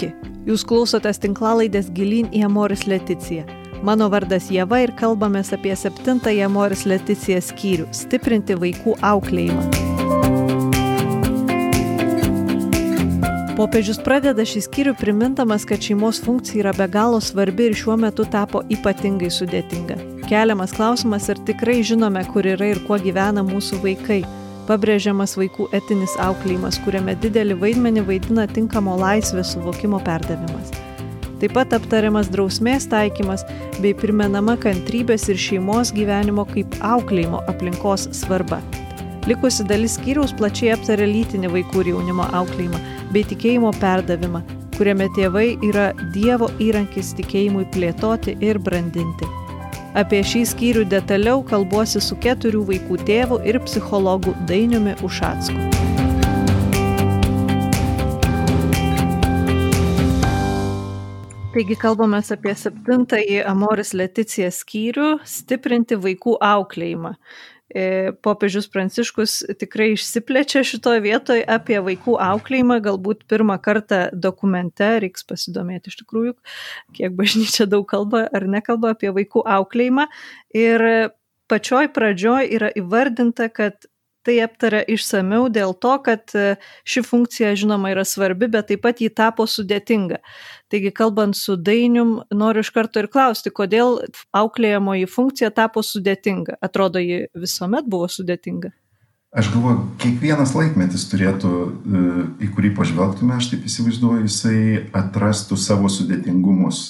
Sveiki, jūs klausotės tinklalaidės Gilyn į Amoris Leticiją. Mano vardas Jeva ir kalbamės apie septintąją Amoris Leticiją skyrių - stiprinti vaikų auklėjimą. Popiežius pradeda šį skyrių primintamas, kad šeimos funkcija yra be galo svarbi ir šiuo metu tapo ypatingai sudėtinga. Keliamas klausimas, ar tikrai žinome, kur yra ir kuo gyvena mūsų vaikai pabrėžiamas vaikų etinis auklėjimas, kuriame didelį vaidmenį vaidina tinkamo laisvės suvokimo perdavimas. Taip pat aptariamas drausmės taikymas bei primenama kantrybės ir šeimos gyvenimo kaip auklėjimo aplinkos svarba. Likusi dalis skyriaus plačiai aptarė lytinį vaikų ir jaunimo auklėjimą bei tikėjimo perdavimą, kuriame tėvai yra Dievo įrankis tikėjimui plėtoti ir brandinti. Apie šį skyrių detaliau kalbuosi su keturių vaikų tėvu ir psichologu Dainiumi Ušacku. Taigi kalbame apie septintąjį Amoris Leticija skyrių - stiprinti vaikų auklėjimą. E, popiežius Pranciškus tikrai išsiplečia šitoje vietoje apie vaikų auklėjimą, galbūt pirmą kartą dokumente, reiks pasidomėti iš tikrųjų, kiek bažnyčia daug kalba ar nekalba apie vaikų auklėjimą. Ir pačioj pradžioj yra įvardinta, kad tai aptaria išsameu dėl to, kad e, ši funkcija, žinoma, yra svarbi, bet taip pat ji tapo sudėtinga. Taigi, kalbant su dainium, noriu iš karto ir klausti, kodėl auklėjamoji funkcija tapo sudėtinga. Atrodo, ji visuomet buvo sudėtinga. Aš galvoju, kiekvienas laikmetis turėtų, e, į kurį pažvelgtume, aš taip įsivaizduoju, jisai atrastų savo sudėtingumus.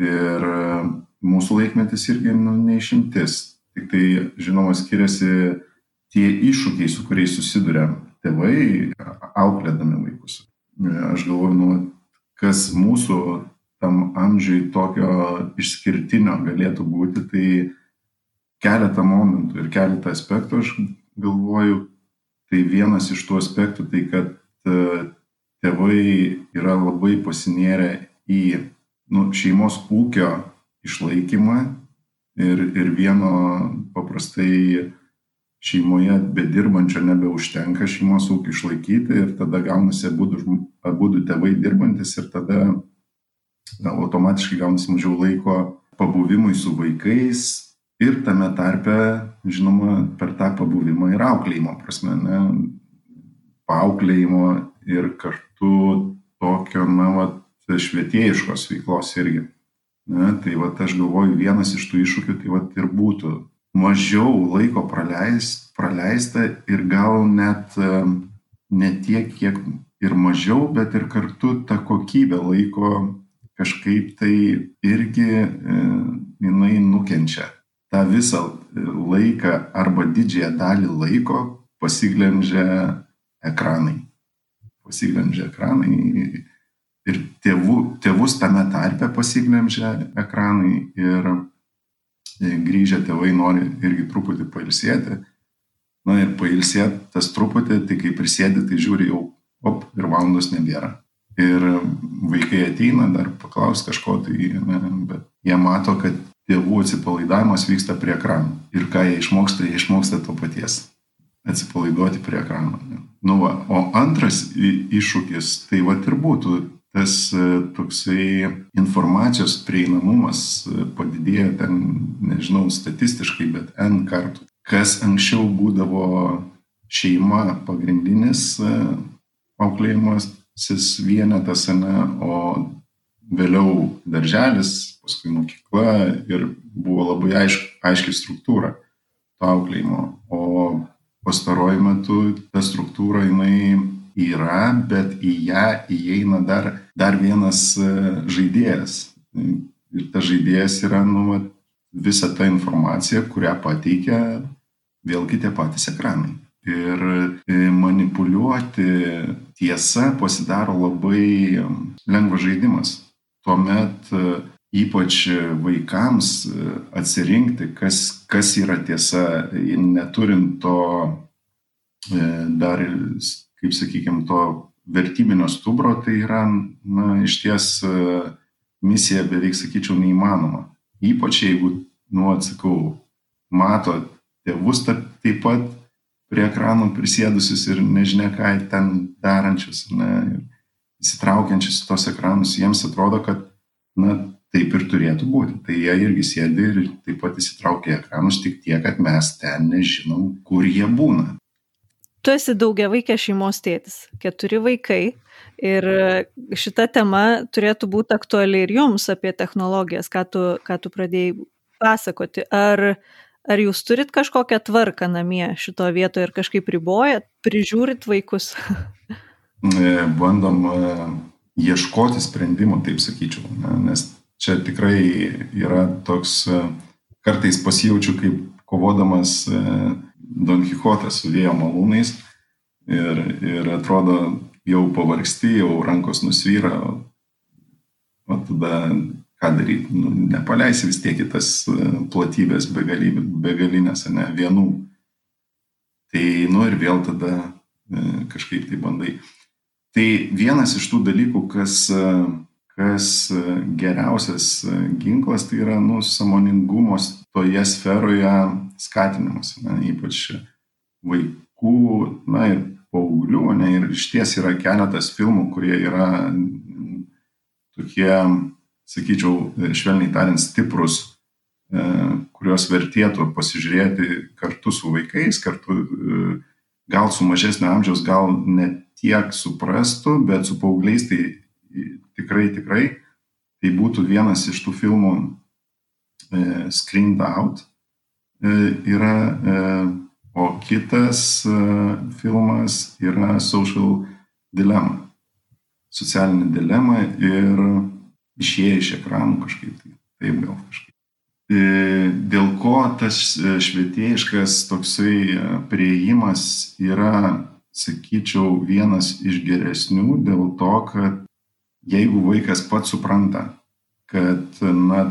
Ir e, mūsų laikmetis irgi nu, neišimtis. Tik tai, žinoma, skiriasi tie iššūkiai, su kuriais susiduria tėvai, auklėdami vaikus. Aš galvoju, nu, kas mūsų tam amžiui tokio išskirtinio galėtų būti, tai keletą momentų ir keletą aspektų aš galvoju, tai vienas iš tų aspektų, tai kad e, tėvai yra labai pasinėrę į nu, šeimos ūkio išlaikymą ir, ir vieno paprastai šeimoje bedirbančio nebeužtenka šeimos ūkį išlaikyti ir tada gaunasi abudu, abudu tėvai dirbantis ir tada na, automatiškai gaunasi mažiau laiko pabuvimui su vaikais ir tame tarpe, žinoma, per tą pabuvimą ir auklėjimo prasme, ne, paauklėjimo ir kartu tokio, na, va, švietėjiškos veiklos irgi. Ne, tai va, aš galvoju, vienas iš tų iššūkių tai va ir būtų mažiau laiko praleist, praleista ir gal net ne tiek, kiek ir mažiau, bet ir kartu ta kokybė laiko kažkaip tai irgi e, jinai nukenčia. Ta visą laiką arba didžiąją dalį laiko pasiglemžia ekranai. Pasiglemžia ekranai ir tėvų, tėvus tame tarpe pasiglemžia ekranai ir grįžę tėvai nori irgi truputį pailsėti. Na ir pailsėti tas truputį, tai kai prisėdi, tai žiūri jau, op, ir valandos nebėra. Ir vaikai ateina dar paklaus kažko, tai, bet jie mato, kad tėvų atsipalaidavimas vyksta prie ekranų. Ir ką jie išmoksta, jie išmoksta to paties. Atsipalaiduoti prie ekranų. Nu va, o antras iššūkis, tai va ir būtų tas e, toksai informacijos prieinamumas e, padidėjo ten, nežinau, statistiškai, bet N kartų. Kas anksčiau būdavo šeima pagrindinis e, auklėjimasis vienetas, ne, o vėliau darželis, paskui mokykla ir buvo labai aiški, aiški struktūra to auklėjimo. O pastaruoju metu ta struktūra jinai yra, bet į ją įeina dar, dar vienas e, žaidėjas. Ir tas žaidėjas yra nu, visa ta informacija, kurią pateikia vėlgi tie patys ekranai. Ir e, manipuliuoti tiesa pasidaro labai lengvas žaidimas. Tuomet e, ypač vaikams atsirinkti, kas, kas yra tiesa, neturint to dar kaip sakykim, to vertybinio stubro, tai yra, na, iš ties e, misija beveik, sakyčiau, neįmanoma. Ypač jeigu, nu, atsakau, mato tėvus taip pat prie ekranų prisėdusius ir nežinia ką ten darančius, ne, įsitraukiančius į tos ekranus, jiems atrodo, kad, na, taip ir turėtų būti. Tai jie irgi sėdi ir taip pat įsitraukia į ekranus, tik tiek, kad mes ten nežinom, kur jie būna. Tu esi daugia vaikė šeimos tėtis, keturi vaikai ir šita tema turėtų būti aktuali ir jums apie technologijas, ką tu, ką tu pradėjai pasakoti. Ar, ar jūs turit kažkokią tvarką namie šito vietoje ir kažkaip ribojat, prižiūrit vaikus? E, bandom e, ieškoti sprendimų, taip sakyčiau, nes čia tikrai yra toks, e, kartais pasijaučiu kaip kovodamas e, Don Quixotas su vėjo malūnais ir, ir atrodo jau pavargsti, jau rankos nusvyra, o tada ką daryti, nu, nepaleisi vis tiek į tas e, platybės begalinės, ne vienų. Tai nu ir vėl tada kažkaip tai bandai. Tai vienas iš tų dalykų, kas kas e, geriausias e, ginklas tai yra nu, samoningumo toje sferoje skatinimas, ne, ypač vaikų na, ir paauglių. Ne, ir iš ties yra keletas filmų, kurie yra tokie, sakyčiau, švelniai tariant, stiprus, e, kuriuos vertėtų pasižiūrėti kartu su vaikais, kartu gal su mažesnio amžiaus, gal ne tiek suprastų, bet su paaugliais tai tikrai, tikrai. Tai būtų vienas iš tų filmų e, Screened Out e, yra, e, o kitas e, filmas yra Social Dilemma. Socialinė dilema ir išėję iš ekranų kažkaip tai. Taip gal kažkaip. E, dėl ko tas švietėjiškas toksai e, prieimas yra, sakyčiau, vienas iš geresnių dėl to, kad jeigu vaikas pats supranta, kad na,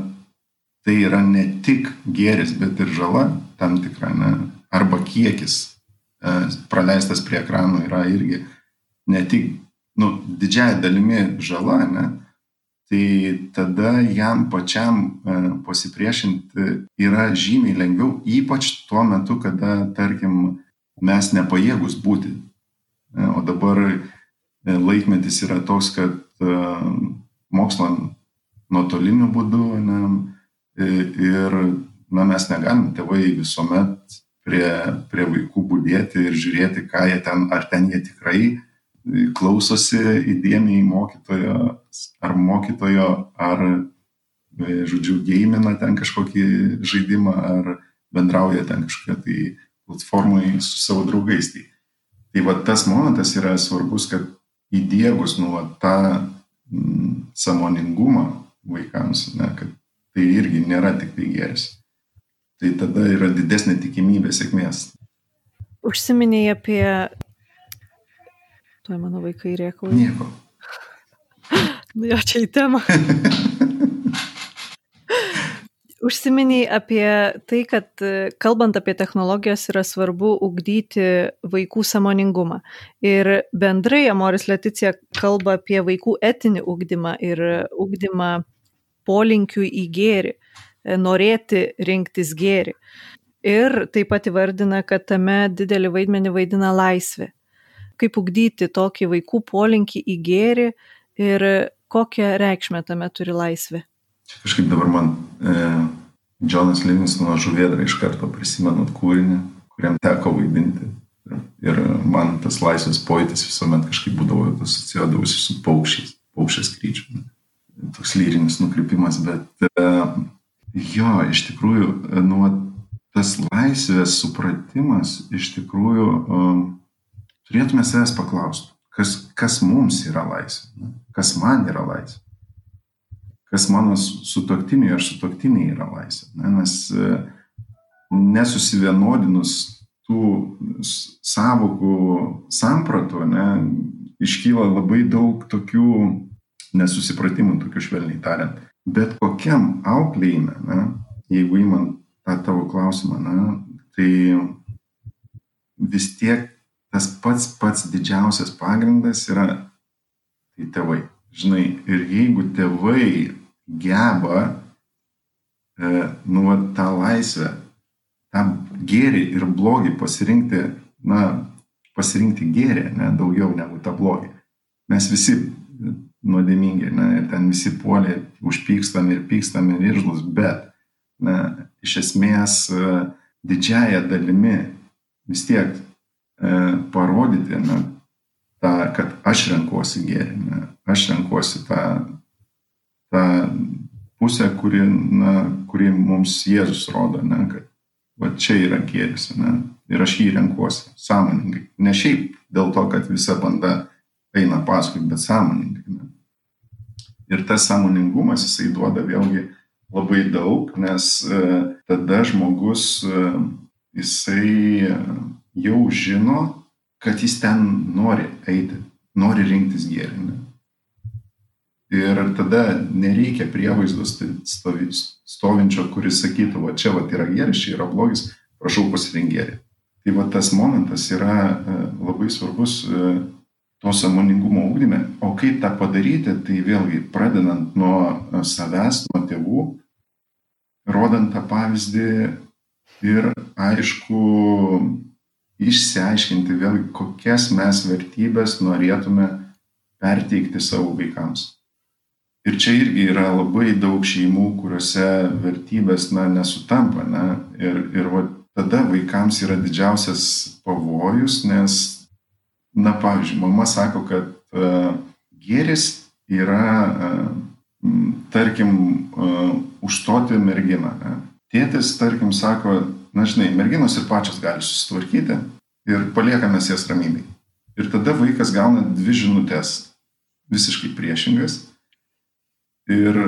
tai yra ne tik gėris, bet ir žala tam tikra, ne, arba kiekis e, praleistas prie ekranų yra irgi ne tik, nu, didžiai dalimi žala, ne, tai tada jam pačiam e, pasipriešinti yra žymiai lengviau, ypač tuo metu, kada, tarkim, mes nepajėgus būti. E, o dabar laikmetis yra toks, kad mokslo nuotoliniu būdu ne, ir na, mes negalim tėvai visuomet prie, prie vaikų būdėti ir žiūrėti, ką jie ten, ar ten jie tikrai klausosi įdėmiai mokytojo ar mokytojo, ar, e, žodžiu, gėmina ten kažkokį žaidimą, ar bendrauja ten kažkokia tai platformai su savo draugais. Tai, tai va tas momentas yra svarbus, kad įdėgus nu, tą mm, samoningumą vaikams, ne, kad tai irgi nėra tik tai geris. Tai tada yra didesnė tikimybė sėkmės. Užsiminėjai apie... Tuoj mano vaikai rėkauja. Nieko. nu jo, čia į temą. Užsiminiai apie tai, kad e, kalbant apie technologijas yra svarbu ugdyti vaikų samoningumą. Ir bendrai Amoris Leticija kalba apie vaikų etinį ugdymą ir ugdymą polinkių į gėrį, e, norėti rinktis gėrį. Ir taip pat įvardina, kad tame didelį vaidmenį vaidina laisvė. Kaip ugdyti tokį vaikų polinkį į gėrį ir kokią reikšmę tame turi laisvė. Kažkaip dabar man e, Džonas Livingstono žuvėdra iš karto prisimenat kūrinį, kuriam teko vaidinti. Ir man tas laisvės pojūtis visuomet kažkaip būdavo asocijuodavosi su paukščiais, paukščiais skrydžiu. Toks lyrinis nukrypimas, bet e, jo, iš tikrųjų, e, nu, tas laisvės supratimas iš tikrųjų um, turėtume savęs paklausti, kas, kas mums yra laisvė, kas man yra laisvė kas mano sutoktiniui ar sutoktiniai yra laisvė. Ne? Nes e, nesusivienodinus tų savokų sampratų, ne, iškyla labai daug tokių nesusipratimų, tokių švelniai tariant. Bet kokiam auklėjime, ne, jeigu įman tą tavo klausimą, ne, tai vis tiek tas pats pats didžiausias pagrindas yra tai tėvai. Žinai, ir jeigu tėvai geba e, nu, tą laisvę, tą gėrį ir blogį pasirinkti, na, pasirinkti gėrį, ne, daugiau negu tą blogį. Mes visi nuodėmingi, ne, ir ten visi puolė, užpykstam ir pykstam ir iržlus, bet, na, iš esmės didžiaja dalimi vis tiek e, parodyti, na, tą, kad aš renkuosi gėrį, ne, aš renkuosi tą, tą pusę, kuri, na, kuri mums Jėzus rodo, ne, kad va čia yra gėris, ne, ir aš jį renkuosi sąmoningai. Ne šiaip dėl to, kad visa banda eina paskui, bet sąmoningai. Ne. Ir tas sąmoningumas jisai duoda vėlgi labai daug, nes e, tada žmogus e, jisai e, jau žino, kad jis ten nori eiti, nori rinktis gėrį. Ne. Ir tada nereikia prievaizdos stovinčio, kuris sakytų, va čia va yra gėris, čia yra blogis, prašau pasirink gėrį. Tai va tas momentas yra labai svarbus to sąmoningumo ugdyme. O kaip tą padaryti, tai vėlgi pradedant nuo e, savęs, nuo tėvų, rodant tą pavyzdį ir aišku išsiaiškinti vėlgi, kokias mes vertybės norėtume perteikti savo vaikams. Ir čia irgi yra labai daug šeimų, kuriuose vertybės na, nesutampa. Na, ir ir va, tada vaikams yra didžiausias pavojus, nes na pavyzdžiui mama sako kad a, gėris yra a, tarkim a, užstoti merginą. Ne? Tėtis, tarkim, sako, na žinai, merginos ir pačios gali susitvarkyti ir paliekame jas ramybėj. Ir tada vaikas gauna dvi žinutės visiškai priešingas ir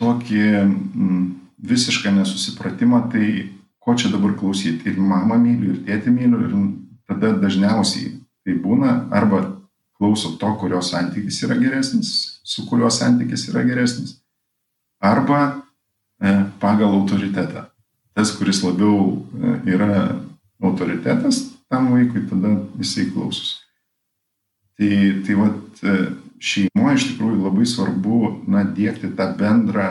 tokį m, visišką nesusipratimą, tai ko čia dabar klausyti. Ir mamą myliu, ir tėtį myliu, ir tada dažniausiai tai būna arba klauso to, kurio santykis yra geresnis, su kuriuo santykis yra geresnis, arba e, pagal autoritetą. Tas, kuris labiau e, yra autoritetas tam vaikui, tada jisai klausosi. Tai, tai vat, e, šeimoje iš tikrųjų labai svarbu, na, dėkti tą bendrą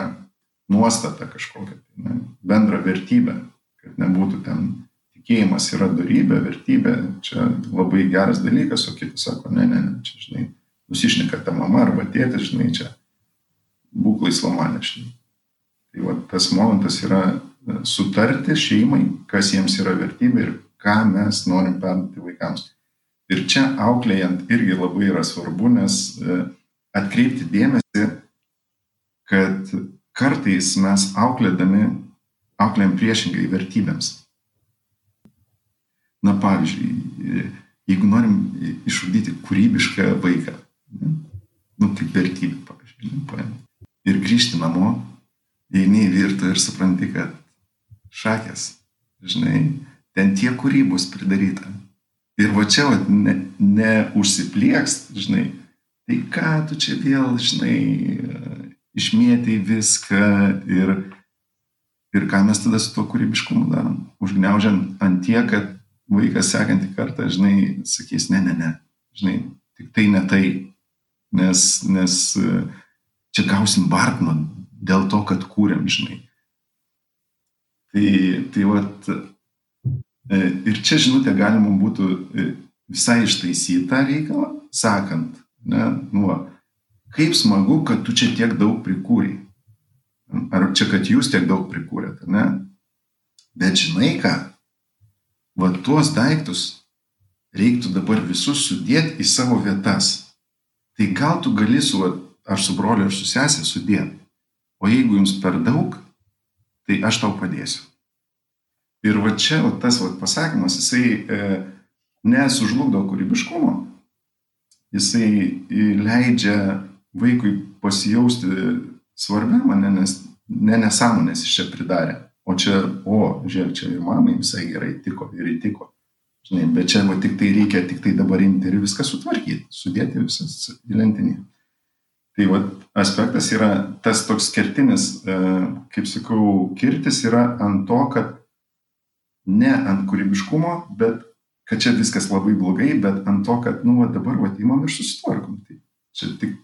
nuostatą kažkokią, na, bendrą vertybę, kad nebūtų ten tikėjimas yra darybė, vertybė, čia labai geras dalykas, o kiti sako, ne, ne, ne, čia, žinai, nusišneka ta mama arba tėtis, žinai, čia būk laisvamanė, žinai. Tai va, tas momentas yra e, sutarti šeimai, kas jiems yra vertybė ir ką mes norim perduoti vaikams. Ir čia auklėjant irgi labai yra svarbu, nes e, atkreipti dėmesį, kad kartais mes auklėdami, auklėjam priešingai vertybėms. Na pavyzdžiui, jeigu norim išugdyti kūrybišką vaiką, ne, nu kaip vertybę, pavyzdžiui, paėmė. Ir grįžti namo, eini į virtuvę ir supranti, kad šakės, žinai, ten tiek kūrybos pridaryta. Ir va čia va, ne, neužsiplieks, žinai, tai ką tu čia vėl, žinai, išmėtai viską ir, ir ką mes tada su tuo kūrybiškumu darom. Užgneužiam ant tiek, kad vaikas sekantį kartą, žinai, sakys, ne, ne, ne, žinai, tik tai ne tai, nes, nes čia gausim bartno dėl to, kad kūrėm, žinai. Tai, tai vat, ir čia žinutė galima būtų e, visai ištaisyti tą reikalą, sakant, ne, nu, kaip smagu, kad tu čia tiek daug prikūrei. Ar čia, kad jūs tiek daug prikūrėte, ne? Bet žinai ką, va tuos daiktus reiktų dabar visus sudėti į savo vietas. Tai gal tu gali su, ar su broliu, ar su sesė sudėti. O jeigu jums per daug, tai aš tau padėsiu. Ir va čia va, tas va, pasakymas, jisai e, nesužlugdo kūrybiškumo, jisai leidžia vaikui pasijausti svarbiam, ne, nes ne nesąmonės iš čia pridarė o čia, o, žiūrėk, čia ir mamai visai gerai tiko ir įtiko. Žinai, bet čia va, tik tai reikia tik tai dabar imti ir viską sutvarkyti, sudėti visas į lentinį. Tai va, aspektas yra tas toks kertinis, e, kaip sakau, kirtis yra ant to, kad ne ant kūrybiškumo, bet kad čia viskas labai blogai, bet ant to, kad, nu, va, dabar va, įmam ir susitvarkom. Tai čia tik,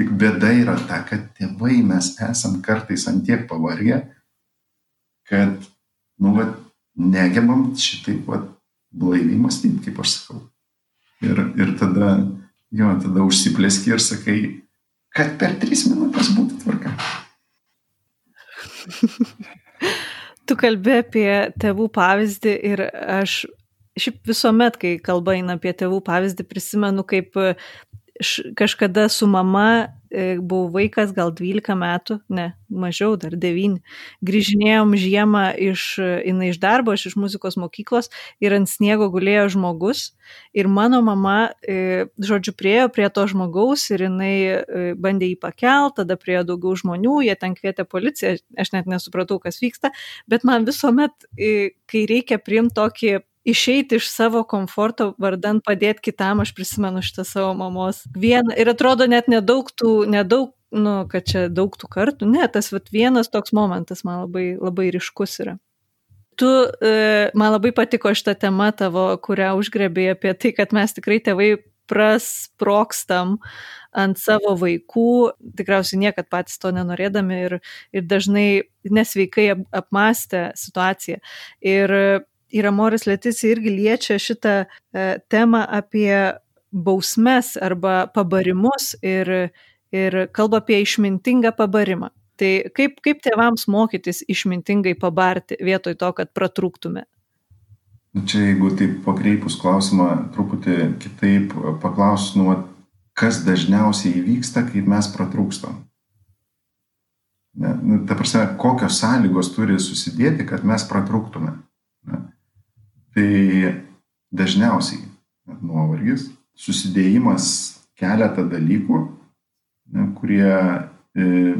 tik bėda yra ta, kad tėvai mes esam kartais ant tiek pavargę, kad, nu, va, negebam šitaip, va, blaiviai mąstyti, kaip aš sakau. Ir, ir tada jo, tada užsiplėski ir sakai, kad per tris minutės būtų tvarka. tu kalbė apie tėvų pavyzdį ir aš šiaip visuomet, kai kalba eina apie tėvų pavyzdį, prisimenu, kaip kažkada su mama e, buvau vaikas, gal 12 metų, ne, mažiau, dar 9. Grįžinėjom žiemą iš, jinai iš darbo, aš iš muzikos mokyklos ir ant sniego gulėjo žmogus ir mano mama, e, žodžiu, priejo prie to žmogaus ir jinai e, bandė jį pakelt, tada priejo daugiau žmonių, jie ten kvietė policiją, aš net nesupratau, kas vyksta, bet man visuomet, kai reikia priimti tokį išeiti iš savo komforto vardan padėti kitam, aš prisimenu šitą savo mamos. Vieną, ir atrodo net nedaug tų, nedaug, nu, kad čia daug tų kartų, ne, tas vat, vienas toks momentas man labai, labai ryškus yra. Tu, e, man labai patiko šitą temą tavo, kurią užgrebėjai apie tai, kad mes tikrai tėvai prasprokstam ant savo vaikų, tikriausiai niekad patys to nenorėdami ir, ir dažnai nesveikai apmastę situaciją. Ir ir Amoris Leticija irgi liečia šitą e, temą apie bausmes arba pabarimus ir, ir kalba apie išmintingą pabarimą. Tai kaip, kaip tėvams mokytis išmintingai pabarti vietoj to, kad pratrūktume? Nu, čia jeigu taip pakreipus klausimą truputį kitaip paklausus, nu, kas dažniausiai įvyksta, kai mes pratrūkstam. Ne, nu, ta prasme, kokios sąlygos turi susidėti, kad mes pratrūktume. Ne tai dažniausiai nuovargis, susidėjimas keletą dalykų, ne, kurie e,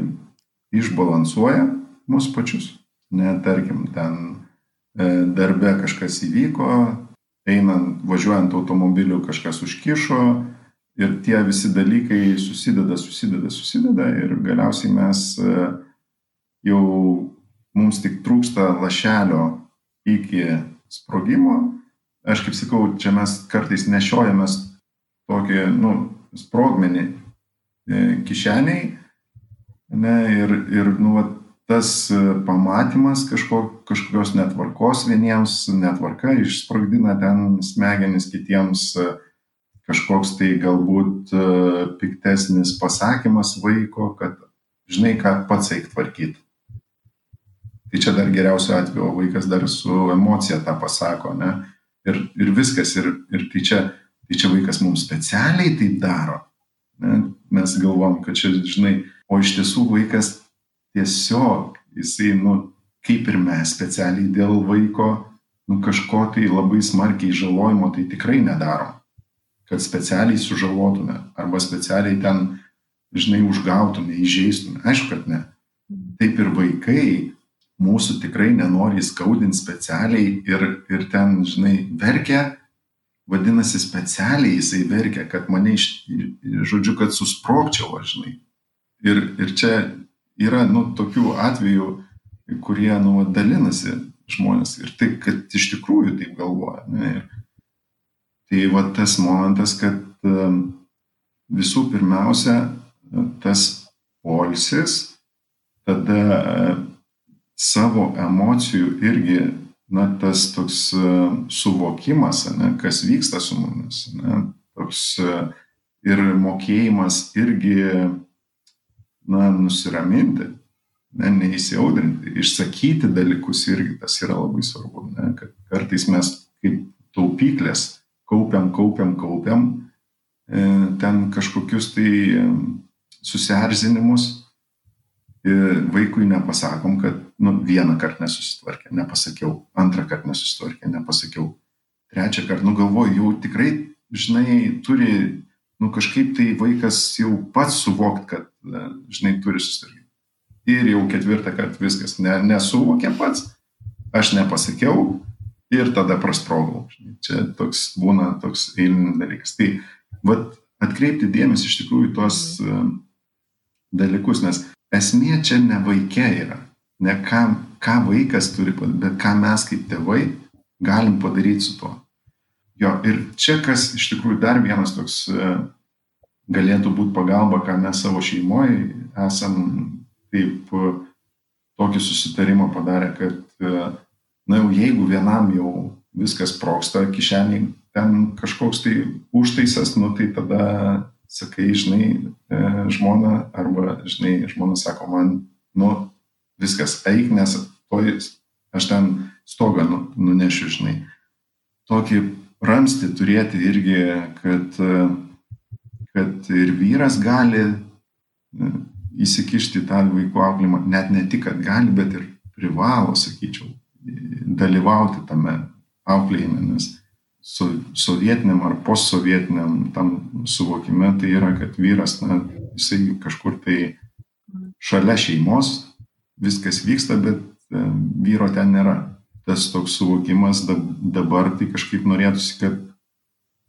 išbalansuoja mus pačius. Ne, tarkim, ten e, darbe kažkas įvyko, einant, važiuojant automobiliu kažkas užkišo ir tie visi dalykai susideda, susideda, susideda ir galiausiai mes e, jau mums tik trūksta lašelio iki sprogimo. Aš kaip sakau, čia mes kartais nešiojamės tokį, nu, sprogmenį e, kišeniai. Ne, ir, ir nu, va, tas e, pamatymas kažko, kažkokios netvarkos vieniems, netvarka išsprogdina ten smegenis kitiems, e, kažkoks tai galbūt piktesnis pasakymas vaiko, kad žinai, ką pats eik tvarkyti. Tai čia dar geriausiu atveju vaikas dar su emocija tą pasako, ne? Ir, ir viskas, ir, ir tai, čia, tai čia vaikas mums specialiai taip daro. Ne? Mes galvom, kad čia, žinai, o iš tiesų vaikas tiesiog, jisai, nu, kaip ir mes specialiai dėl vaiko, nu, kažko tai labai smarkiai žalojimo tai tikrai nedarom. Kad specialiai sužalotume arba specialiai ten, žinai, užgautume, įžeistume. Aišku, kad ne. Taip ir vaikai mūsų tikrai nenori įskaudinti specialiai ir, ir ten, žinai, verkia, vadinasi, specialiai jisai verkia, kad mane iš, žodžiu, kad susprokčiau, žinai. Ir, ir čia yra, nu, tokių atvejų, kurie, nu, dalinasi žmonės ir tai, kad iš tikrųjų taip galvoja. Ne? Ir, tai va tas momentas, kad um, visų pirmiausia, tas polisis, tada savo emocijų irgi, na, tas toks e, suvokimas, ne, kas vyksta su mumis, ne, toks e, ir mokėjimas irgi, na, nusiraminti, ne, neįsiaudrinti, išsakyti dalykus irgi tas yra labai svarbu, ne, kad kartais mes kaip taupyklės kaupiam, kaupiam, kaupiam, e, ten kažkokius tai susierzinimus vaikui nepasakom, kad nu, vieną kartą nesusitvarkė, nepasakiau, antrą kartą nesusitvarkė, nepasakiau, trečią kartą, nu galvoju, jau tikrai, žinai, turi, nu kažkaip tai vaikas jau pats suvokt, kad, žinai, turi susitvarkyti. Ir jau ketvirtą kartą viskas ne, nesuvokė pats, aš nepasakiau ir tada prasprogau. Čia toks būna toks eilinis dalykas. Tai, vad, atkreipti dėmesį iš tikrųjų tuos dalykus, nes esmė čia ne vaike yra, ne ką, ką vaikas turi padaryti, bet ką mes kaip tėvai galim padaryti su tuo. Jo, ir čia kas iš tikrųjų dar vienas toks e, galėtų būti pagalba, ką mes savo šeimoje esam taip e, tokį susitarimą padarę, kad, e, na jau jeigu vienam jau viskas proksta kišeniai, ten kažkoks tai užtaisas, nu tai tada sakai, žinai, žmona, arba, žinai, žmona sako man, nu, viskas, eik, nes toj, aš ten stogą nu, nunešiu, žinai. Tokį ramsti turėti irgi, kad, kad ir vyras gali e, įsikišti tą vaikų auklėjimą, net ne tik, kad gali, bet ir privalo, sakyčiau, dalyvauti tame auklėjime, nes so, sovietiniam ar postsovietiniam tam suvokime tai yra, kad vyras, na, jisai kažkur tai šalia šeimos, viskas vyksta, bet vyro ten nėra. Tas toks suvokimas dabar tai kažkaip norėtųsi, kad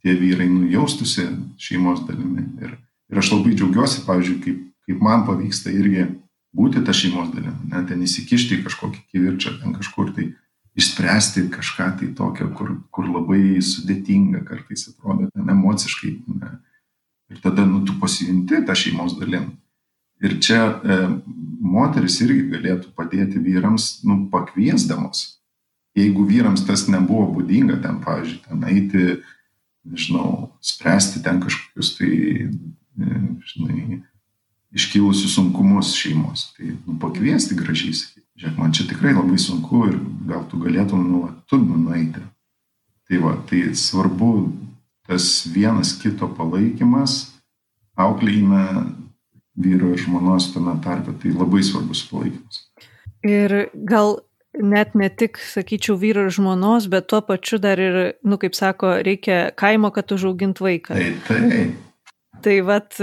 tie vyrai nujaustųsi šeimos dalimi. Ir, ir aš labai džiaugiuosi, pavyzdžiui, kaip, kaip man pavyksta irgi būti ta šeimos dalimi, ne, ten įsikišti į kažkokį kivirčią, ten kažkur tai išspręsti kažką tai tokio, kur, kur labai sudėtinga kartais atrodo, ten emociškai. Ne. Ir tada, nu, tu pasijunti tą šeimos dalim. Ir čia e, moteris irgi galėtų padėti vyrams, nu, pakviesdamos. Jeigu vyrams tas nebuvo būdinga, ten, pavyzdžiui, ten eiti, nežinau, spręsti ten kažkokius tai, e, žinai, iškilusius sunkumus šeimos, tai nu, pakviesti gražiai sakyti žiūrėk, man čia tikrai labai sunku ir gal tu galėtum, nu, tu nueiti. Tai va, tai svarbu tas vienas kito palaikymas, auklėjime vyro ir žmonos tame tarpe, tai labai svarbus palaikymas. Ir gal net ne tik, sakyčiau, vyro ir žmonos, bet tuo pačiu dar ir, nu, kaip sako, reikia kaimo, kad užaugint vaiką. Tai, tai. Tai vat,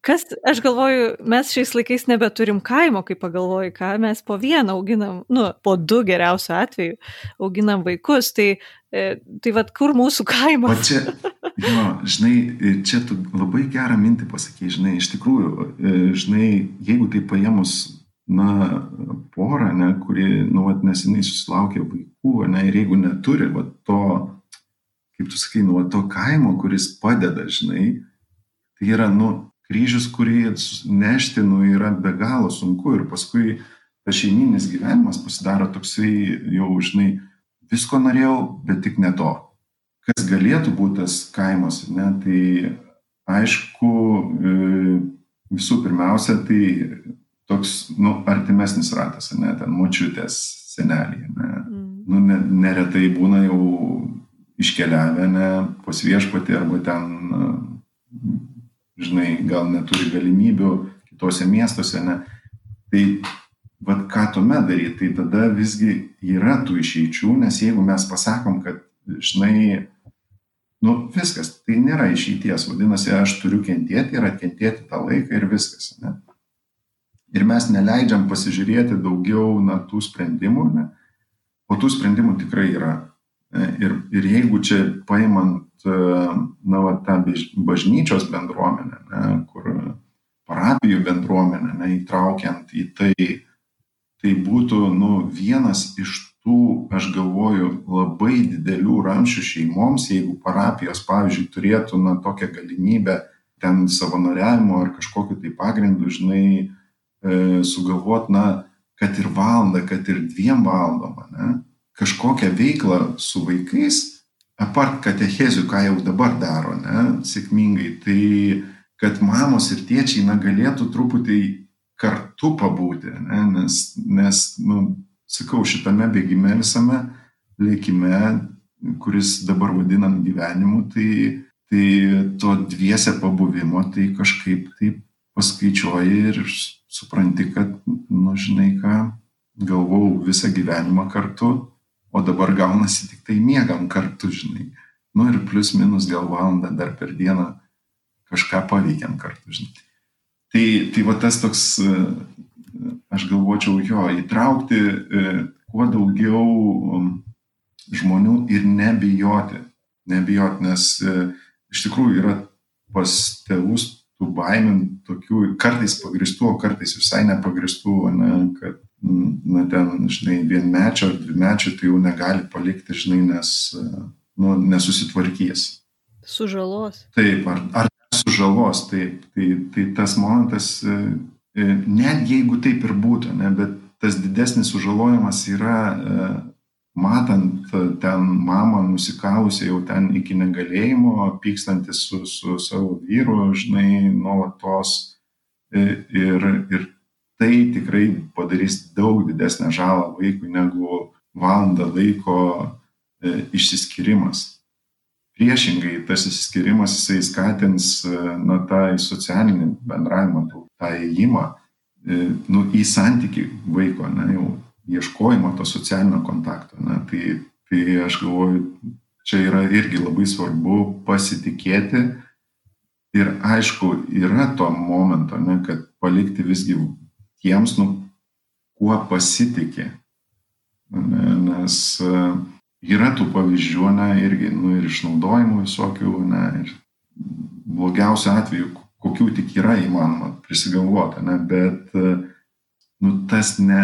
Kas, aš galvoju, mes šiais laikais nebeturim kaimo, kai pagalvoju, ką mes po vieną auginam, nu, po du geriausiu atveju auginam vaikus, tai, e, tai vad kur mūsų kaimas. O čia, jo, žinai, čia tu labai gerą mintį pasakai, žinai, iš tikrųjų, e, žinai, jeigu tai paėmus, na, porą, ne, kuri, nu, vat, neseniai susilaukė vaikų, ne, ir jeigu neturi, va, to, kaip tu sakai, nu, va, to kaimo, kuris padeda, žinai, tai yra, nu, kryžius, kurį nešti nu, yra be galo sunku ir paskui tas šeiminis gyvenimas pasidaro toksai jau, žinai, visko norėjau, bet tik ne to. Kas galėtų būti tas kaimas, ne, tai aišku, e, visų pirmiausia, tai toks, nu, artimesnis ratas, ne, ten močiutės seneliai, ne. Mm. Nu, ne, neretai būna jau iškeliavę, ne, pas viešpatį arba ten žinai, gal neturi galimybių kitose miestuose, ne. Tai vad ką tuomet daryti, tai tada visgi yra tų išeičių, nes jeigu mes pasakom, kad, žinai, nu viskas, tai nėra išeities, vadinasi, aš turiu kentėti ir atkentėti tą laiką ir viskas, ne. Ir mes neleidžiam pasižiūrėti daugiau, na, tų sprendimų, ne. O tų sprendimų tikrai yra. Ir, ir jeigu čia paimant E, na, va, tą bažnyčios bendruomenę, ne, kur parapijų bendruomenę, ne, įtraukiant į tai, tai būtų nu, vienas iš tų, aš galvoju, labai didelių ramšių šeimoms, jeigu parapijos, pavyzdžiui, turėtų na, tokią galimybę ten savanoriavimo ar kažkokiu tai pagrindu, žinai, e, sugalvot, na, kad ir valandą, kad ir dviem valandom, ne, kažkokią veiklą su vaikais, apart katechezių, ką jau dabar daro, ne, sėkmingai, tai kad mamos ir tėčiai, na, galėtų truputį kartu pabūti, ne, nes, nes, nu, sakau, šitame bėgime visame lėkime, kuris dabar vadinam gyvenimu, tai, tai to dviese pabuvimo, tai kažkaip taip paskaičiuoji ir supranti, kad, nu, žinai ką, galvau visą gyvenimą kartu, o dabar gaunasi tik tai miegam kartu, žinai. Nu ir plus minus gal valandą dar per dieną kažką paveikiam kartu, žinai. Tai, tai va tas toks, aš galvočiau jo, įtraukti e, kuo daugiau um, žmonių ir nebijoti. Nebijoti, nes e, iš tikrųjų yra pas tėvus tų baimint tokių kartais pagristų, o kartais visai nepagristų, ne, kad na ten, žinai, vienmečio ar dvimečio tai jau negali palikti, žinai, nes nu, nesusitvarkys. Sužalos. Taip, ar, ar sužalos, taip. Tai, tai tas momentas, e, e, net jeigu taip ir būtų, ne, bet tas didesnis sužalojimas yra e, matant ten mamą nusikalusią jau ten iki negalėjimo, pykstantis su, su savo vyru, žinai, nuolatos. Ir, ir tai tikrai padarys daug didesnę žalą vaikui negu valandą laiko e, išsiskirimas. Priešingai, tas išsiskirimas jisai skatins e, na, tą socialinį bendravimą, tą įėjimą e, nu, į santyki vaiko, ne, jau ieškojimo to socialinio kontakto. Ne, tai, tai aš galvoju, čia yra irgi labai svarbu pasitikėti ir aišku, yra to momento, ne, kad palikti visgi tiems, nu, kuo pasitikė. Ne, nes uh, yra tų pavyzdžių, ne, irgi, nu, ir išnaudojimų visokių, ne, ir blogiausiu atveju, kokių tik yra įmanoma prisigalvoti, ne, bet, nu, tas ne,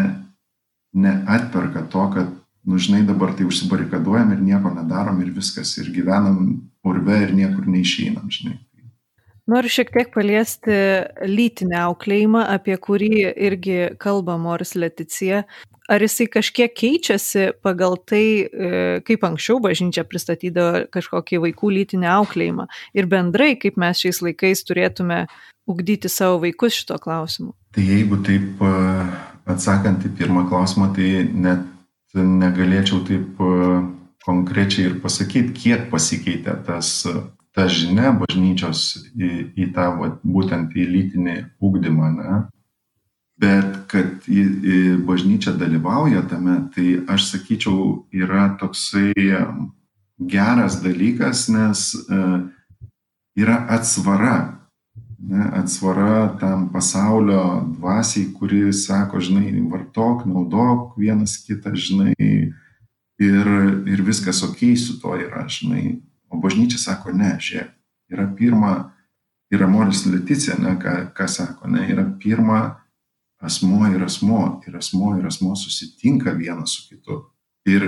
neatperka to, kad, nu, žinai, dabar tai užsibarikaduojam ir nieko nedarom ir viskas, ir gyvenam urve ir niekur neišeinam, žinai. Noriu šiek tiek paliesti lytinę auklėjimą, apie kurį irgi kalba Moris Leticija ar jisai kažkiek keičiasi pagal tai, e, kaip anksčiau bažnyčia pristatydavo kažkokį vaikų lytinį auklėjimą ir bendrai, kaip mes šiais laikais turėtume ugdyti savo vaikus šito klausimu? Tai jeigu taip e, atsakant į pirmą klausimą, tai net negalėčiau taip e, konkrečiai ir pasakyti, kiek pasikeitė tas ta žinia bažnyčios į, į tą būtent į lytinį ūkdymą. Ne? Bet kad į, į bažnyčia dalyvauja tame, tai aš sakyčiau yra toksai geras dalykas, nes e, yra atsvara, ne, atsvara tam pasaulio dvasiai, kuri sako, žinai, vartok, naudok vienas kitą, žinai, ir, ir viskas ok su to yra, žinai. O bažnyčia sako, ne, žiūrėk, yra pirma, yra Moris Leticija, ne, ką, ką sako, ne, yra pirma asmuo ir asmuo ir asmuo ir asmuo susitinka vienas su kitu. Ir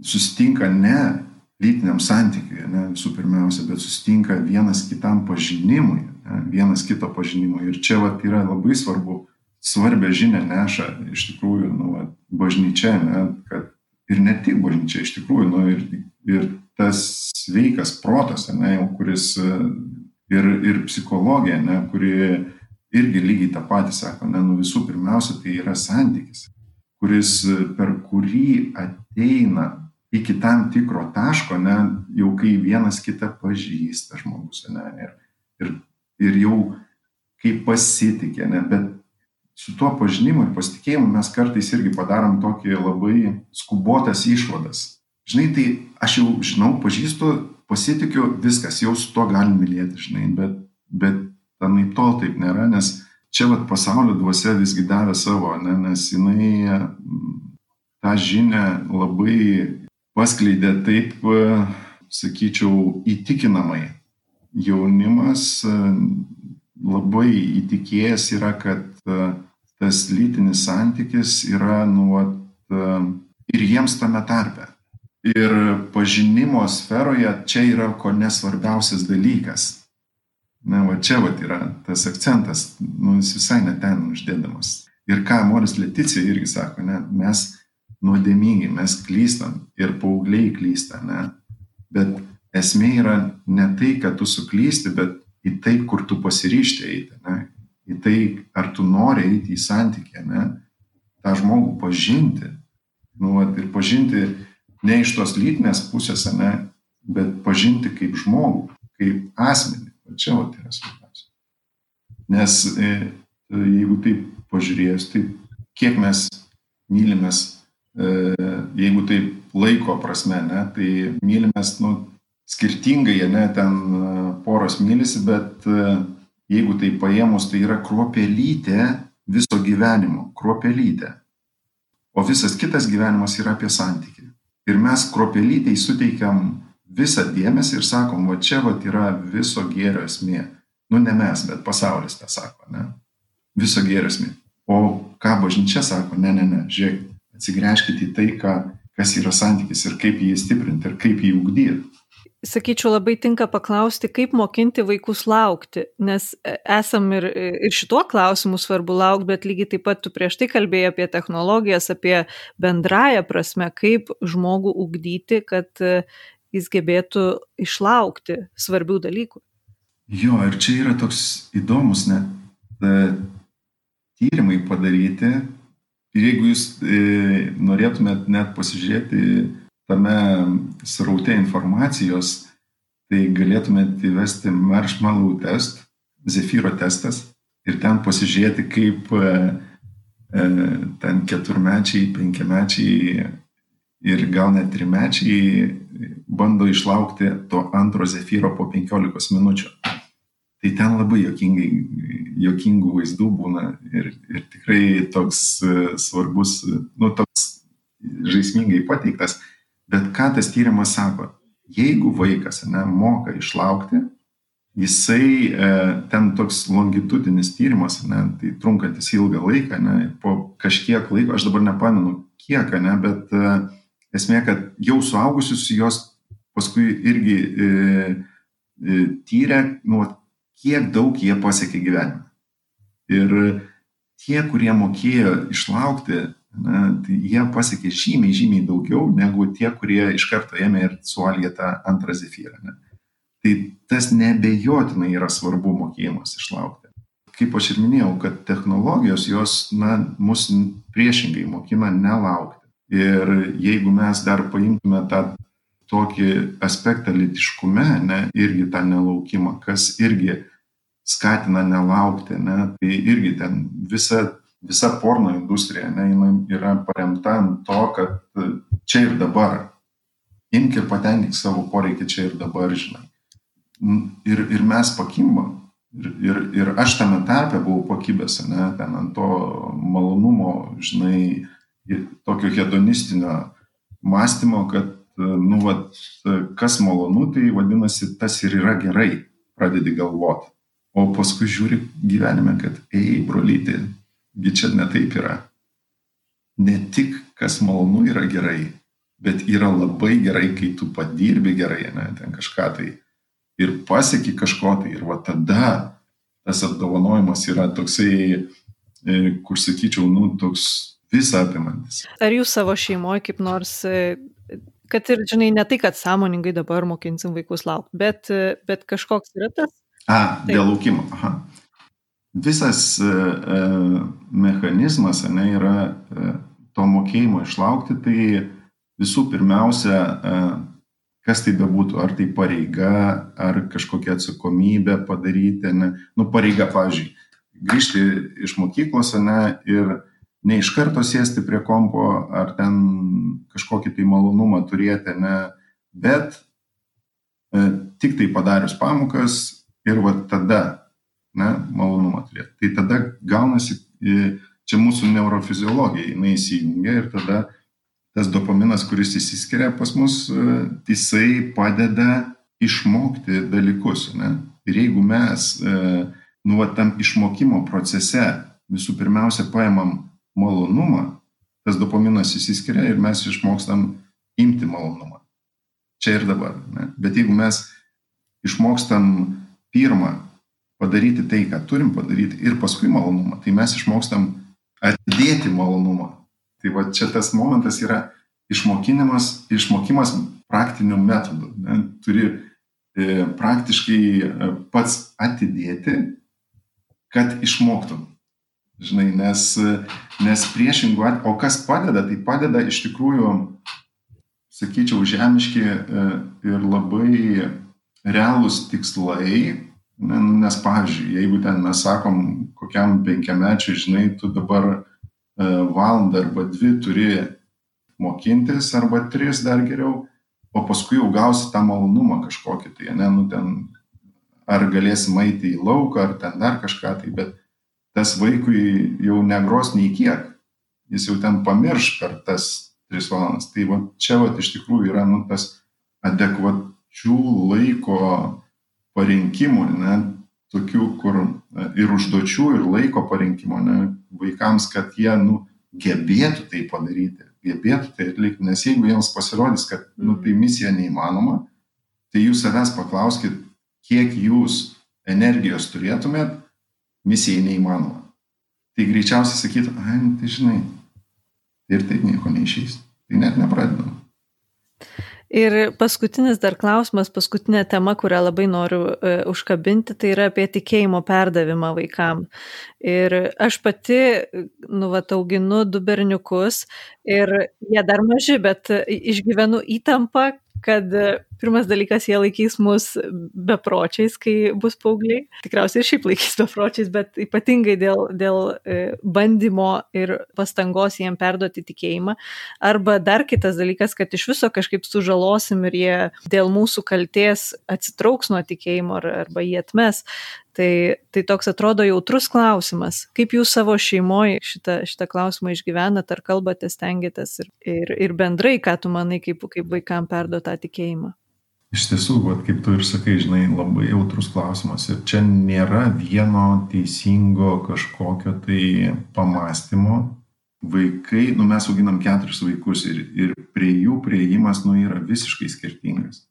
susitinka ne lytiniam santykiui, ne visų pirmiausia, bet susitinka vienas kitam pažinimui, ne, vienas kito pažinimui. Ir čia vat, yra labai svarbu, svarbia žinia neša iš tikrųjų nu, vat, bažnyčia, ne, kad ir ne tik bažnyčia, iš tikrųjų, nu, ir, ir tas sveikas protas, ne, kuris ir, ir psichologija, ne, kuri irgi lygiai tą patį sako, ne, nu visų pirmiausia, tai yra santykis, kuris per kurį ateina iki tam tikro taško, ne, jau kai vienas kitą pažįsta žmogus, ne, ir, ir, ir jau kaip pasitikė, ne, bet su tuo pažinimu ir pasitikėjimu mes kartais irgi padarom tokį labai skubotas išvadas. Žinai, tai aš jau žinau, pažįstu, pasitikiu, viskas, jau su tuo galim mylėti, žinai, bet, bet anaip tol taip nėra, nes čia vat pasaulio dvasia visgi davė savo, ne, nes jinai mm, tą žinę labai paskleidė taip, e, sakyčiau, įtikinamai. Jaunimas e, labai įtikėjęs yra, kad e, tas lytinis santykis yra nuot ir jiems tame tarpe. Ir pažinimo sferoje čia yra ko nesvarbiausias dalykas. Na, va čia va yra tas akcentas, nu, jis visai neten uždėdamas. Ir ką Moris Leticija irgi sako, ne, mes nuodėmingi, mes klystam ir paaugliai klysta, ne. Bet esmė yra ne tai, kad tu suklysti, bet į tai, kur tu pasiryšti eiti, ne. Į tai, ar tu nori eiti į santykį, ne. tą žmogų pažinti. Nu, va, ir pažinti ne iš tos lytinės pusės, ne, bet pažinti kaip žmogų, kaip asmenį Čia vat yra svarbiausia. Nes e, jeigu taip pažiūrėjus, tai kiek mes mylimės, e, jeigu taip laiko prasme, ne, tai mylimės nu, skirtingai, ne, ten e, poros mylisi, bet jeigu tai paėmus, tai yra kruopelytė viso gyvenimo, kruopelytė. O visas kitas gyvenimas yra apie santykį. Ir mes kruopelytėj suteikiam visą dėmesį ir sakom, va čia va yra viso gėrio esmė. Nu, ne mes, bet pasaulis tą sako, ne? Viso gėrio esmė. O ką bažnyčia sako, ne, ne, ne, žiūrėk, atsigręžkite į tai, ką, kas yra santykis ir kaip jį stiprinti ir kaip jį ugdyti. sakyčiau, labai tinka paklausti, kaip mokinti vaikus laukti, nes e, esam ir, ir šituo klausimu svarbu laukti, bet lygiai taip pat tu prieš tai kalbėjai apie technologijas, apie bendrąją prasme, kaip žmogų ugdyti, kad jis gebėtų išlaukti svarbių dalykų. Jo, ir čia yra toks įdomus net e, tyrimai padaryti. Ir jeigu jūs e, norėtumėt net pasižiūrėti tame sraute informacijos, tai galėtumėte įvesti marshmallow test, zefyro testas ir ten pasižiūrėti, kaip e, e, ten keturmečiai, penkiamečiai ir gal net trimečiai bando išlaukti to antro zefyro po 15 minučių. Tai ten labai jokingai, jokingų vaizdų būna ir, ir tikrai toks e, svarbus, nu, toks žaismingai pateiktas. Bet ką tas tyrimas sako? Jeigu vaikas ne, moka išlaukti, jisai e, ten toks longitudinis tyrimas, ne, tai trunkantis ilgą laiką, ne, po kažkiek laiko, aš dabar nepamenu kiek, ne, bet e, esmė, kad jau suaugusius jos paskui irgi e, e, tyrė, nu, kiek daug jie pasiekė gyvenime. Ir tie, kurie mokėjo išlaukti, na, tai jie pasiekė žymiai, žymiai daugiau negu tie, kurie iš karto ėmė ir suvalgė tą antrą zefyrą. Ne. Tai tas nebejotinai yra svarbu mokėjimas išlaukti. Kaip aš ir minėjau, kad technologijos jos na, mus priešingai mokina nelaukti. Ir jeigu mes dar paimtume tą tokį aspektą litiškume, ne, irgi tą nelaukimą, kas irgi skatina nelaukti, ne, tai irgi ten visa visa porno industrija, ne, jinai yra paremta ant to, kad čia ir dabar. Imk ir patenkink savo poreikį čia ir dabar, žinai. Ir, ir mes pakimbam. Ir, ir, ir aš tame tarpe buvau pakibęs, ne, ten ant to malonumo, žinai, tokio hedonistinio mąstymo, kad, nu, vat, kas malonu, tai vadinasi, tas ir yra gerai, pradedi galvoti. O paskui žiūri gyvenime, kad, ei, brolyti, gi čia ne taip yra. Ne tik kas malonu yra gerai, bet yra labai gerai, kai tu padirbi gerai, ne, ten kažką tai ir pasieki kažko tai ir va tada tas apdovanojimas yra toksai, e, kur sakyčiau, nu, toks visą apimantis. Ar jūs savo šeimoje kaip nors, e, kad ir, žinai, ne tai, kad sąmoningai dabar mokinsim vaikus laukti, bet, e, bet kažkoks yra tas? A, dėl laukimo. Aha visas e, e, mechanizmas ane, yra e, to mokėjimo išlaukti, tai visų pirmiausia, kas tai bebūtų, ar tai pareiga, ar kažkokia atsakomybė padaryti, ne, nu pareiga, pavyzdžiui, grįžti iš mokyklos, ne, ir ne iš karto sėsti prie kompo, ar ten kažkokį tai malonumą turėti, ne, bet e, tik tai padarius pamokas ir va tada ne, malonumą turėti. Tai tada gaunasi, e, čia mūsų neurofiziologija, jinai įsijungia ir tada tas dopaminas, kuris įsiskiria pas mus, e, jisai padeda išmokti dalykus. Ne? Ir jeigu mes, e, nu, va, tam išmokimo procese visų pirmiausia paimam malonumą, tas dopaminas įsiskiria ir mes išmokstam imti malonumą. Čia ir dabar. Ne? Bet jeigu mes išmokstam pirmą padaryti tai, ką turim padaryti ir paskui malonumą, tai mes išmokstam atdėti malonumą. Tai va čia tas momentas yra išmokinimas, išmokimas praktiniu metodu. Ne? Turi e, praktiškai e, pats atidėti, kad išmoktum. Žinai, nes, nes priešingų o kas padeda, tai padeda iš tikrųjų, sakyčiau, žemiški e, ir labai realūs tikslai, nu, nes, pavyzdžiui, jeigu ten mes sakom, kokiam penkiamečiui, žinai, tu dabar e, valandą arba dvi turi mokintis, arba tris dar geriau, o paskui jau gausi tą malonumą kažkokį, tai, ne, nu, ten, ar galėsim eiti į lauką, ar ten dar kažką, tai, bet tas vaikui jau negros nei kiek, jis jau ten pamirš per tas tris valandas. Tai va, čia va, iš tikrųjų yra nu, tas adekvačių laiko parinkimų, ne, tokių, kur e, ir užduočių, ir laiko parinkimo, ne, vaikams, kad jie, nu, gebėtų tai padaryti, gebėtų tai atlikti, nes jeigu jiems pasirodys, kad, nu, tai misija neįmanoma, Tai jūs savęs paklauskit, kiek jūs energijos turėtumėt, misijai neįmanoma. Tai greičiausiai sakytų, ai, nu, tai žinai, ir taip nieko neišeis. Tai net nepradedam. Ir paskutinis dar klausimas, paskutinė tema, kurią labai noriu uh, užkabinti, tai yra apie tikėjimo perdavimą vaikam. Ir aš pati, nu, va, auginu du berniukus ir jie dar maži, bet išgyvenu įtampą, kad pirmas dalykas, jie laikys mus bepročiais, kai bus paaugliai. Tikriausiai ir šiaip laikys bepročiais, bet ypatingai dėl, dėl e, bandymo ir pastangos jiem perduoti tikėjimą. Arba dar kitas dalykas, kad iš viso kažkaip sužalosim ir jie dėl mūsų kalties atsitrauks nuo tikėjimo arba jį atmes. Tai, tai toks atrodo jautrus klausimas. Kaip jūs savo šeimoje šitą, šitą klausimą išgyvenat, ar kalbate, stengiatės ir, ir, ir bendrai, ką tu manai, kaip, kaip vaikam perduoti tą tikėjimą? Iš tiesų, vat, kaip tu ir sakai, žinai, labai jautrus klausimas. Ir čia nėra vieno teisingo kažkokio tai pamastymo. Vaikai, nu mes auginam keturis vaikus ir, ir prie jų prieimas, nu, yra visiškai skirtingas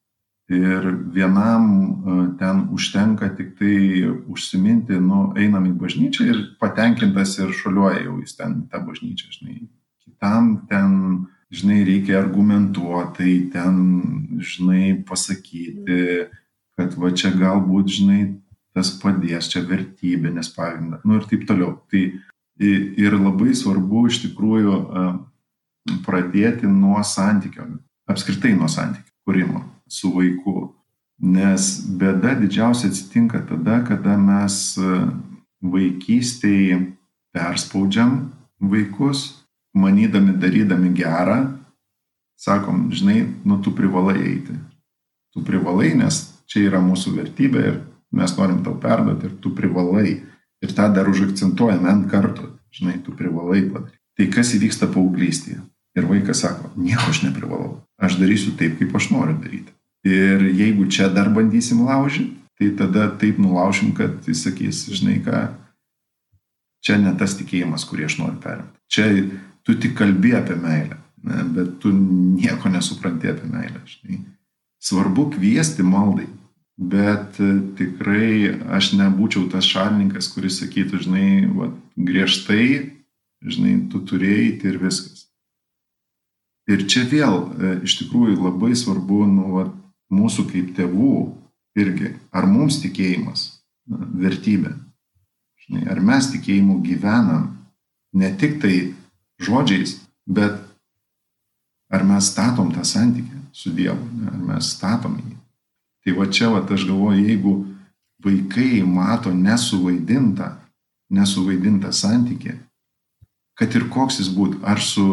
ir vienam e, ten užtenka tik tai užsiminti, nu, einam į bažnyčią ir patenkintas ir šuoliuoja jau jis ten tą bažnyčią, žinai. Kitam ten, žinai, reikia argumentuotai, ten, žinai, pasakyti, kad va čia galbūt, žinai, tas padės, čia vertybė, nes pagrindas, nu ir taip toliau. Tai ir labai svarbu iš tikrųjų e, pradėti nuo santykio, apskritai nuo santykio kūrimo su vaiku. Nes bėda didžiausia atsitinka tada, kada mes e, vaikystėje perspaudžiam vaikus, manydami darydami gerą, sakom, žinai, nu tu privalai eiti. Tu privalai, nes čia yra mūsų vertybė ir mes norim tau perduoti ir tu privalai. Ir tą dar užakcentuojam ant kartų, žinai, tu privalai padaryti. Tai kas įvyksta paauglystėje? Ir vaikas sako, nieko aš neprivalau. Aš darysiu taip, kaip aš noriu daryti. Ir jeigu čia dar bandysim laužyti, tai tada taip nulaušim, kad jis sakys, žinai ką, čia ne tas tikėjimas, kurį aš noriu perimti. Čia tu tik kalbi apie meilę, ne, bet tu nieko nesupranti apie meilę. Žinai. Svarbu kviesti maldai, bet tikrai aš nebūčiau tas šalininkas, kuris sakytų, žinai, va, griežtai, žinai, tu turėjai ir viskas. Ir čia vėl e, iš tikrųjų labai svarbu, nu, va, mūsų kaip tėvų irgi, ar mums tikėjimas vertybė. Žinai, ar mes tikėjimu gyvenam ne tik tai žodžiais, bet ar mes statom tą santykį su Dievu, ne, ar mes statom jį. Tai va čia, va, aš galvoju, jeigu vaikai mato nesuvaidintą, nesuvaidintą santykį, kad ir koks jis būtų, ar su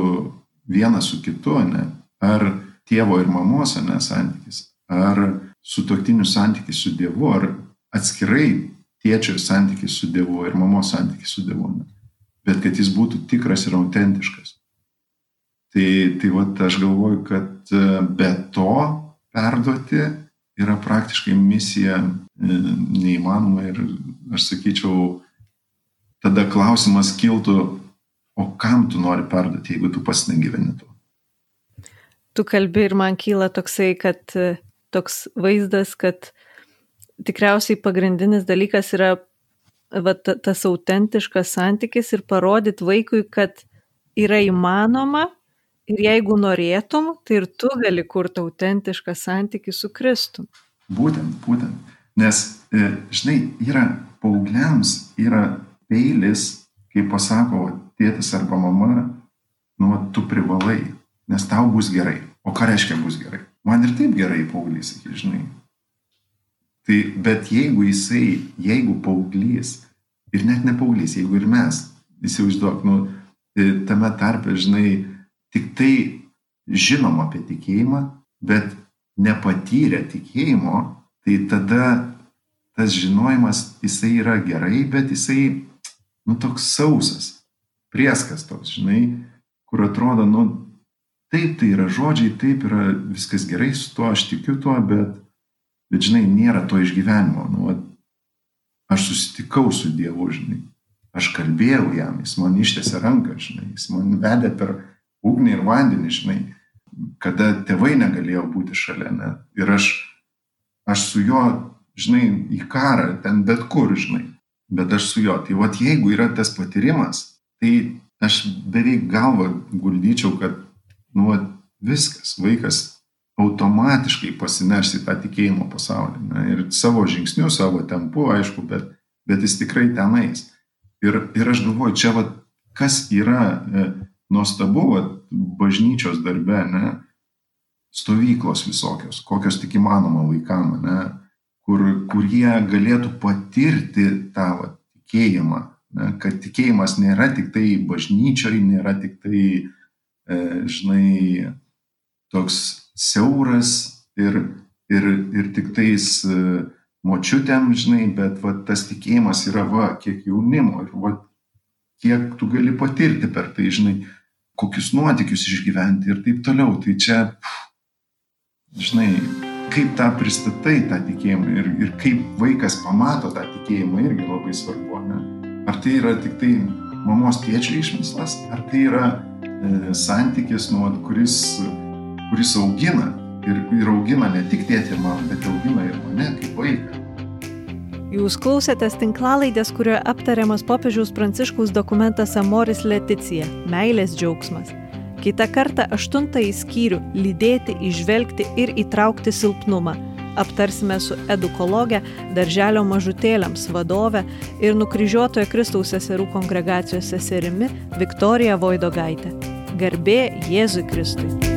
vienas su kitu, ne, ar tėvo ir mamos, ne, santykis, ar sutoktinių santykis su Dievu, ar atskirai tėčio santykis su Dievu ir mamos santykis su Dievu, bet kad jis būtų tikras ir autentiškas. Tai, tai va, aš galvoju, kad e, be to perduoti yra praktiškai misija e, neįmanoma ir aš sakyčiau, tada klausimas kiltų, o kam tu nori perduoti, jeigu tu pats negyveni to. Tu kalbi ir man kyla toksai, kad e, toks vaizdas, kad tikriausiai pagrindinis dalykas yra va, tas autentiškas santykis ir parodyti vaikui, kad yra įmanoma ir jeigu norėtum, tai ir tu gali kurti autentišką santykį su Kristum. Būtent, būtent. Nes, e, žinai, yra paaugliams, yra peilis, kai pasako tėtis arba mama, nu, tu privalai, nes tau bus gerai. O ką reiškia bus gerai? Man ir taip gerai paauglys, žinai. Tai, bet jeigu jisai, jeigu paauglys, ir net ne paauglys, jeigu ir mes, įsivaizduok, nu, e, tame tarpe, žinai, tik tai žinom apie tikėjimą, bet nepatyrę tikėjimo, tai tada tas žinojimas, jisai yra gerai, bet jisai, nu, toks sausas, prieskas toks, žinai, kur atrodo, nu, taip tai yra žodžiai, taip yra viskas gerai su tuo, aš tikiu tuo, bet, bet žinai, nėra to išgyvenimo. Nu, aš susitikau su Dievu, žinai, aš kalbėjau jam, jis man ištėsi ranką, žinai, jis man vedė per ugnį ir vandenį, žinai, kada tėvai negalėjo būti šalia. Ne? Ir aš aš su juo, žinai, į karą, ten bet kur, žinai, bet aš su juo. Tai vad jeigu yra tas patyrimas, tai aš beveik galvą guldyčiau, kad, nu, vat, viskas, vaikas automatiškai pasiners į tą tikėjimo pasaulį. Ne, ir savo žingsniu, savo tempu, aišku, bet, bet jis tikrai tenais. Ir, ir aš galvoju, čia vat, kas yra e, nuostabu vat, bažnyčios darbe, ne, stovyklos visokios, kokios tik įmanoma vaikam, ne, kur, kur jie galėtų patirti tą va, tikėjimą, ne, kad tikėjimas nėra tik tai bažnyčioj, nėra tik tai, e, žinai, toks siauras ir, ir, ir tik tais e, močiutėm, žinai, bet va, tas tikėjimas yra, va, kiek jaunimo ir va, kiek tu gali patirti per tai, žinai, kokius nuotikius išgyventi ir taip toliau. Tai čia, pff, žinai, kaip tą pristatai tą tikėjimą ir, ir kaip vaikas pamato tą tikėjimą irgi labai svarbu. Ne? Ar tai yra tik tai mamos tėčio išmislas, ar tai yra e, santykis, nu, kuris, kuris augina ir, ir augina ne tik tėtį ir mamą, bet augina ir mane kaip vaiką. Jūs klausėtės tinklalaidės, kurioje aptariamas popiežiaus pranciškaus dokumentas Amoris Leticija - meilės džiaugsmas. Kita kartą aštuntąjį skyrių - lydėti, išvelgti ir įtraukti silpnumą. Aptarsime su edukologė, darželio mažutėliams vadove ir nukryžiuotojo Kristaus seserų kongregacijos seserimi Viktorija Voidogaitė. Garbė Jėzui Kristui.